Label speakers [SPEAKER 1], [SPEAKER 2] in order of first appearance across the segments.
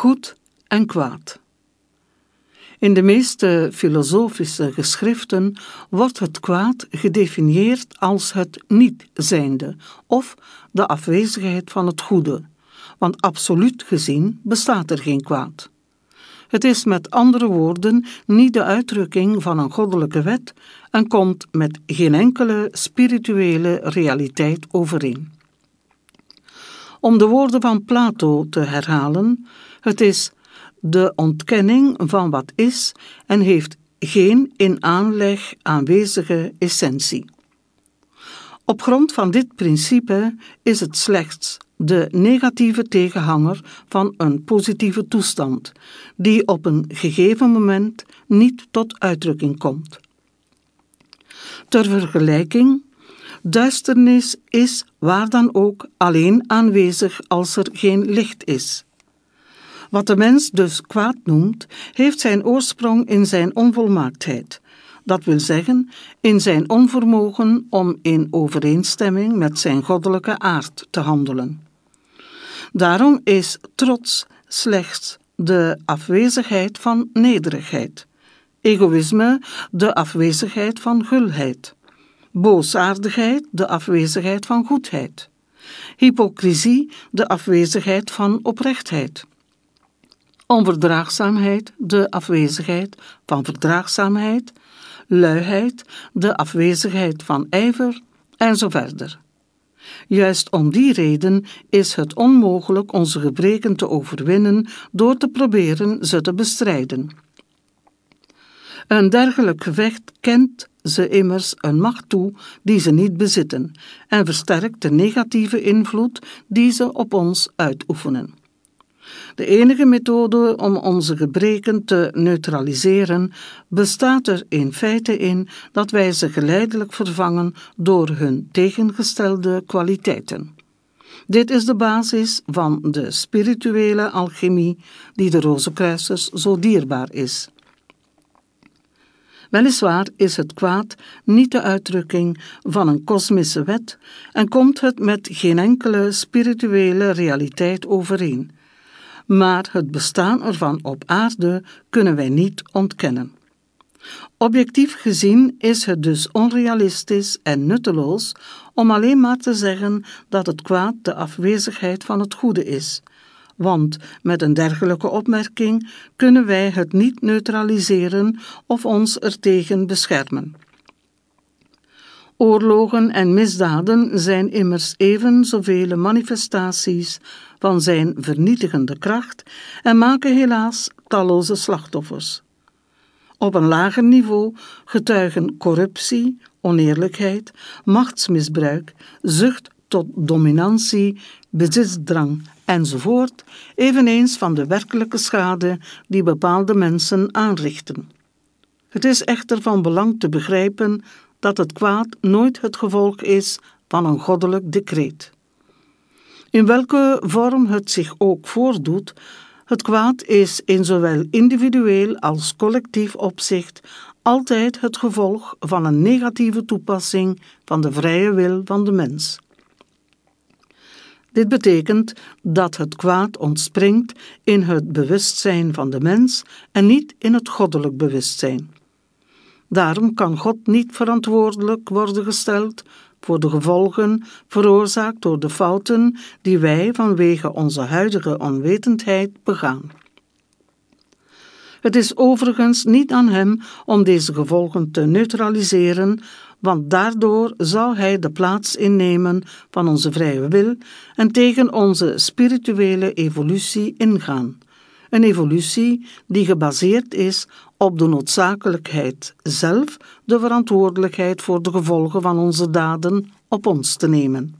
[SPEAKER 1] goed en kwaad. In de meeste filosofische geschriften wordt het kwaad gedefinieerd als het niet-zijnde of de afwezigheid van het goede, want absoluut gezien bestaat er geen kwaad. Het is met andere woorden niet de uitdrukking van een goddelijke wet en komt met geen enkele spirituele realiteit overeen. Om de woorden van Plato te herhalen, het is de ontkenning van wat is en heeft geen in aanleg aanwezige essentie. Op grond van dit principe is het slechts de negatieve tegenhanger van een positieve toestand, die op een gegeven moment niet tot uitdrukking komt. Ter vergelijking, duisternis is waar dan ook alleen aanwezig als er geen licht is. Wat de mens dus kwaad noemt, heeft zijn oorsprong in zijn onvolmaaktheid. Dat wil zeggen, in zijn onvermogen om in overeenstemming met zijn goddelijke aard te handelen. Daarom is trots slechts de afwezigheid van nederigheid, egoïsme de afwezigheid van gulheid, boosaardigheid de afwezigheid van goedheid, hypocrisie de afwezigheid van oprechtheid onverdraagzaamheid, de afwezigheid van verdraagzaamheid, luiheid, de afwezigheid van ijver en zo verder. Juist om die reden is het onmogelijk onze gebreken te overwinnen door te proberen ze te bestrijden. Een dergelijk gevecht kent ze immers een macht toe die ze niet bezitten en versterkt de negatieve invloed die ze op ons uitoefenen. De enige methode om onze gebreken te neutraliseren bestaat er in feite in dat wij ze geleidelijk vervangen door hun tegengestelde kwaliteiten. Dit is de basis van de spirituele alchemie die de Rozenkruisers zo dierbaar is. Weliswaar is het kwaad niet de uitdrukking van een kosmische wet en komt het met geen enkele spirituele realiteit overeen maar het bestaan ervan op aarde kunnen wij niet ontkennen. Objectief gezien is het dus onrealistisch en nutteloos om alleen maar te zeggen dat het kwaad de afwezigheid van het goede is, want met een dergelijke opmerking kunnen wij het niet neutraliseren of ons ertegen beschermen. Oorlogen en misdaden zijn immers even zoveel manifestaties van zijn vernietigende kracht en maken helaas talloze slachtoffers. Op een lager niveau getuigen corruptie, oneerlijkheid, machtsmisbruik, zucht tot dominantie, bezitsdrang enzovoort, eveneens van de werkelijke schade die bepaalde mensen aanrichten. Het is echter van belang te begrijpen dat het kwaad nooit het gevolg is van een goddelijk decreet. In welke vorm het zich ook voordoet, het kwaad is in zowel individueel als collectief opzicht altijd het gevolg van een negatieve toepassing van de vrije wil van de mens. Dit betekent dat het kwaad ontspringt in het bewustzijn van de mens en niet in het goddelijk bewustzijn. Daarom kan God niet verantwoordelijk worden gesteld voor de gevolgen veroorzaakt door de fouten die wij vanwege onze huidige onwetendheid begaan. Het is overigens niet aan hem om deze gevolgen te neutraliseren, want daardoor zou hij de plaats innemen van onze vrije wil en tegen onze spirituele evolutie ingaan. Een evolutie die gebaseerd is op de noodzakelijkheid zelf de verantwoordelijkheid voor de gevolgen van onze daden op ons te nemen.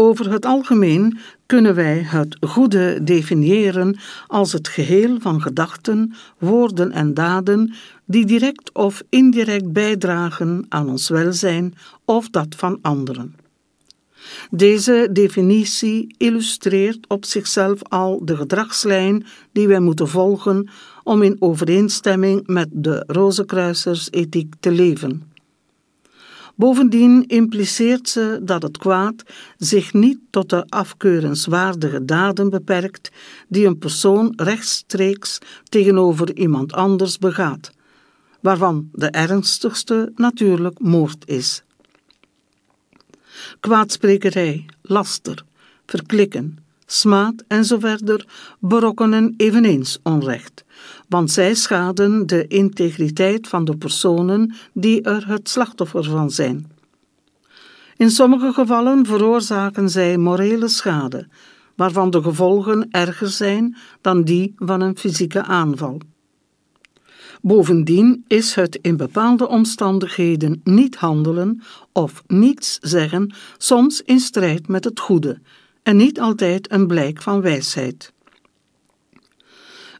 [SPEAKER 1] Over het algemeen kunnen wij het goede definiëren als het geheel van gedachten, woorden en daden die direct of indirect bijdragen aan ons welzijn of dat van anderen. Deze definitie illustreert op zichzelf al de gedragslijn die wij moeten volgen om in overeenstemming met de Rozenkruisers ethiek te leven. Bovendien impliceert ze dat het kwaad zich niet tot de afkeurenswaardige daden beperkt die een persoon rechtstreeks tegenover iemand anders begaat, waarvan de ernstigste natuurlijk moord is. Kwaadsprekerij, laster, verklikken, smaad en zo verder berokkenen eveneens onrecht, want zij schaden de integriteit van de personen die er het slachtoffer van zijn. In sommige gevallen veroorzaken zij morele schade, waarvan de gevolgen erger zijn dan die van een fysieke aanval. Bovendien is het in bepaalde omstandigheden niet handelen of niets zeggen soms in strijd met het goede en niet altijd een blijk van wijsheid.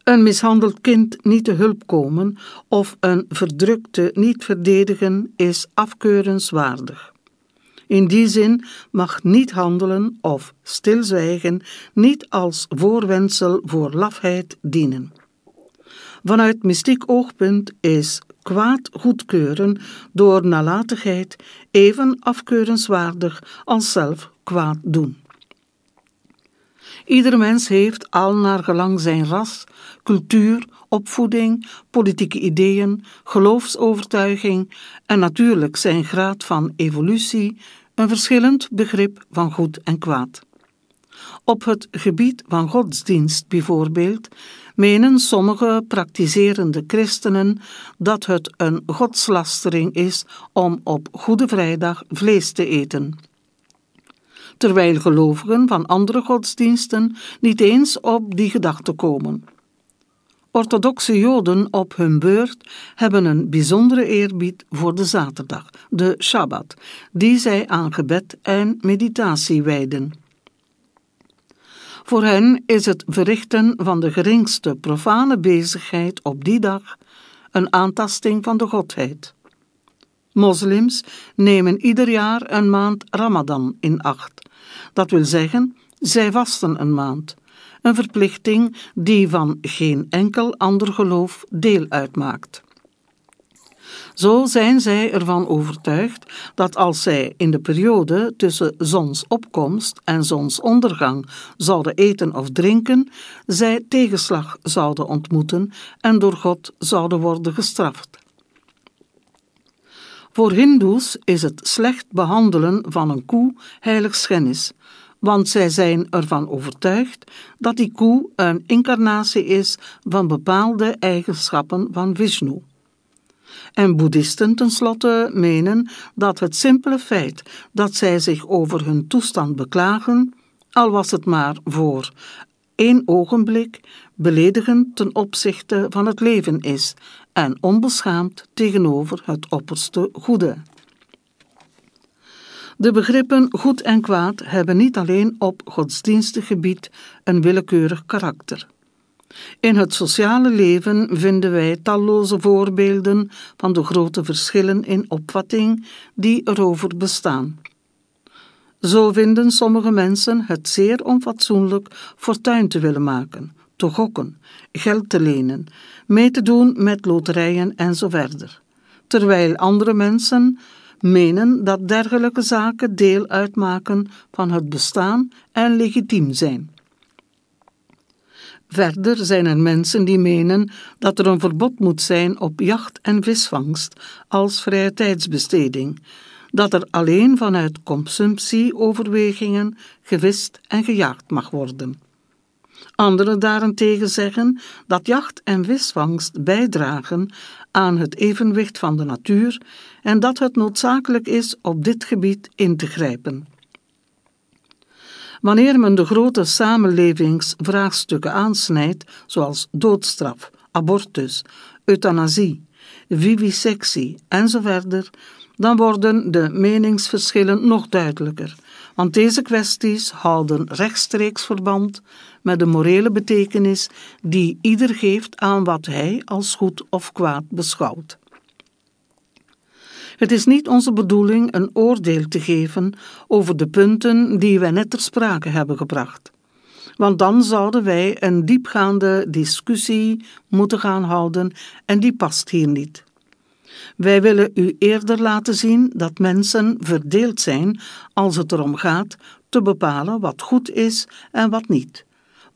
[SPEAKER 1] Een mishandeld kind niet te hulp komen of een verdrukte niet verdedigen is afkeurenswaardig. In die zin mag niet handelen of stilzwijgen niet als voorwendsel voor lafheid dienen. Vanuit mystiek oogpunt is kwaad goedkeuren door nalatigheid even afkeurenswaardig als zelf kwaad doen. Ieder mens heeft al naar gelang zijn ras, cultuur, opvoeding, politieke ideeën, geloofsovertuiging en natuurlijk zijn graad van evolutie een verschillend begrip van goed en kwaad. Op het gebied van godsdienst bijvoorbeeld menen sommige praktiserende christenen dat het een godslastering is om op Goede Vrijdag vlees te eten terwijl gelovigen van andere godsdiensten niet eens op die gedachte komen. Orthodoxe Joden op hun beurt hebben een bijzondere eerbied voor de zaterdag, de Shabbat, die zij aan gebed en meditatie wijden. Voor hen is het verrichten van de geringste profane bezigheid op die dag een aantasting van de Godheid. Moslims nemen ieder jaar een maand Ramadan in acht, dat wil zeggen, zij vasten een maand, een verplichting die van geen enkel ander geloof deel uitmaakt. Zo zijn zij ervan overtuigd dat als zij in de periode tussen zonsopkomst en zonsondergang zouden eten of drinken, zij tegenslag zouden ontmoeten en door God zouden worden gestraft. Voor Hindoes is het slecht behandelen van een koe heiligschennis, want zij zijn ervan overtuigd dat die koe een incarnatie is van bepaalde eigenschappen van Vishnu. En boeddhisten tenslotte menen dat het simpele feit dat zij zich over hun toestand beklagen, al was het maar voor één ogenblik, beledigend ten opzichte van het leven is en onbeschaamd tegenover het opperste goede. De begrippen goed en kwaad hebben niet alleen op godsdienstig gebied een willekeurig karakter. In het sociale leven vinden wij talloze voorbeelden van de grote verschillen in opvatting die erover bestaan. Zo vinden sommige mensen het zeer onfatsoenlijk fortuin te willen maken, te gokken, geld te lenen, mee te doen met loterijen en zo verder, terwijl andere mensen menen dat dergelijke zaken deel uitmaken van het bestaan en legitiem zijn. Verder zijn er mensen die menen dat er een verbod moet zijn op jacht en visvangst als vrije tijdsbesteding, dat er alleen vanuit consumptieoverwegingen gevist en gejaagd mag worden. Anderen daarentegen zeggen dat jacht en visvangst bijdragen aan het evenwicht van de natuur en dat het noodzakelijk is op dit gebied in te grijpen. Wanneer men de grote samenlevingsvraagstukken aansnijdt, zoals doodstraf, abortus, euthanasie, vivisectie enzovoort, dan worden de meningsverschillen nog duidelijker, want deze kwesties houden rechtstreeks verband met de morele betekenis die ieder geeft aan wat hij als goed of kwaad beschouwt. Het is niet onze bedoeling een oordeel te geven over de punten die wij net ter sprake hebben gebracht, want dan zouden wij een diepgaande discussie moeten gaan houden en die past hier niet. Wij willen u eerder laten zien dat mensen verdeeld zijn als het erom gaat te bepalen wat goed is en wat niet.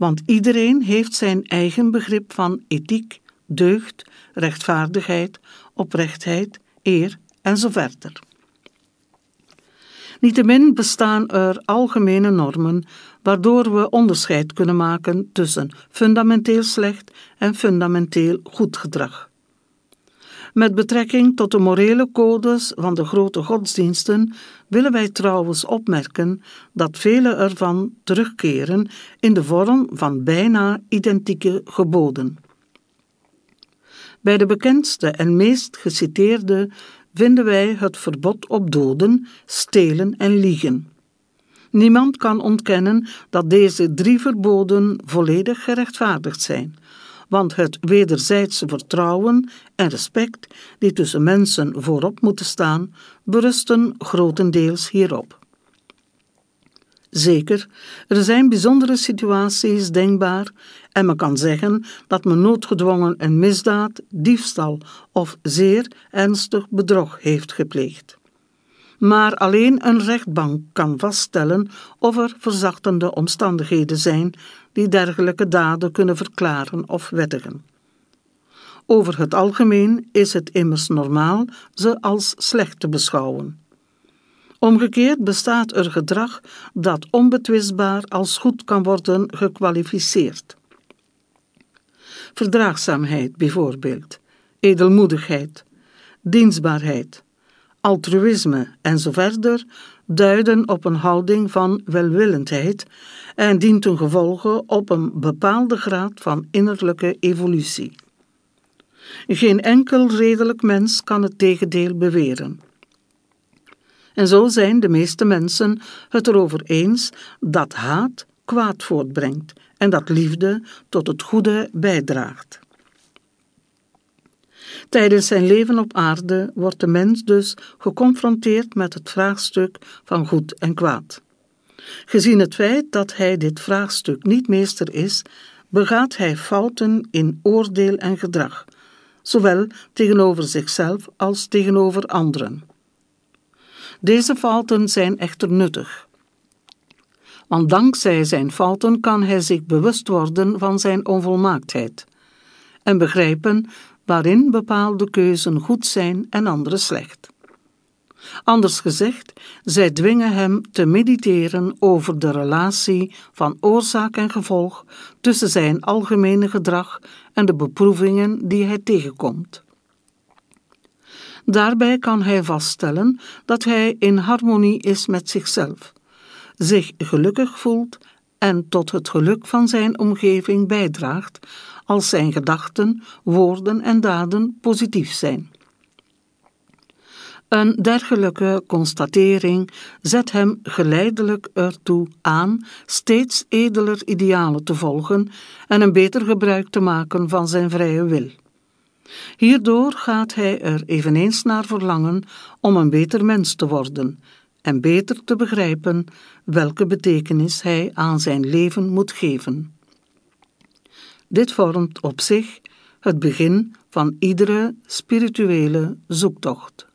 [SPEAKER 1] Want iedereen heeft zijn eigen begrip van ethiek, deugd, rechtvaardigheid, oprechtheid, eer en zo verder. Niettemin bestaan er algemene normen waardoor we onderscheid kunnen maken tussen fundamenteel slecht en fundamenteel goed gedrag. Met betrekking tot de morele codes van de grote godsdiensten willen wij trouwens opmerken dat vele ervan terugkeren in de vorm van bijna identieke geboden. Bij de bekendste en meest geciteerde vinden wij het verbod op doden, stelen en liegen. Niemand kan ontkennen dat deze drie verboden volledig gerechtvaardigd zijn, want het wederzijdse vertrouwen en respect die tussen mensen voorop moeten staan, berusten grotendeels hierop. Zeker, er zijn bijzondere situaties denkbaar en men kan zeggen dat men noodgedwongen een misdaad, diefstal of zeer ernstig bedrog heeft gepleegd. Maar alleen een rechtbank kan vaststellen of er verzachtende omstandigheden zijn die dergelijke daden kunnen verklaren of wettigen. Over het algemeen is het immers normaal ze als slecht te beschouwen. Omgekeerd bestaat er gedrag dat onbetwistbaar als goed kan worden gekwalificeerd. Verdraagzaamheid bijvoorbeeld, edelmoedigheid, dienstbaarheid, altruïsme en zo verder duiden op een houding van welwillendheid en dien ten gevolge op een bepaalde graad van innerlijke evolutie. Geen enkel redelijk mens kan het tegendeel beweren. En zo zijn de meeste mensen het erover eens dat haat kwaad voortbrengt en dat liefde tot het goede bijdraagt. Tijdens zijn leven op aarde wordt de mens dus geconfronteerd met het vraagstuk van goed en kwaad. Gezien het feit dat hij dit vraagstuk niet meester is, begaat hij fouten in oordeel en gedrag, zowel tegenover zichzelf als tegenover anderen. Deze fouten zijn echter nuttig. Want dankzij zijn fouten kan hij zich bewust worden van zijn onvolmaaktheid en begrijpen waarin bepaalde keuzen goed zijn en andere slecht. Anders gezegd, zij dwingen hem te mediteren over de relatie van oorzaak en gevolg tussen zijn algemene gedrag en de beproevingen die hij tegenkomt. Daarbij kan hij vaststellen dat hij in harmonie is met zichzelf, zich gelukkig voelt en tot het geluk van zijn omgeving bijdraagt als zijn gedachten, woorden en daden positief zijn. Een dergelijke constatering zet hem geleidelijk ertoe aan steeds edeler idealen te volgen en een beter gebruik te maken van zijn vrije wil. Hierdoor gaat hij er eveneens naar verlangen om een beter mens te worden en beter te begrijpen welke betekenis hij aan zijn leven moet geven. Dit vormt op zich het begin van iedere spirituele zoektocht.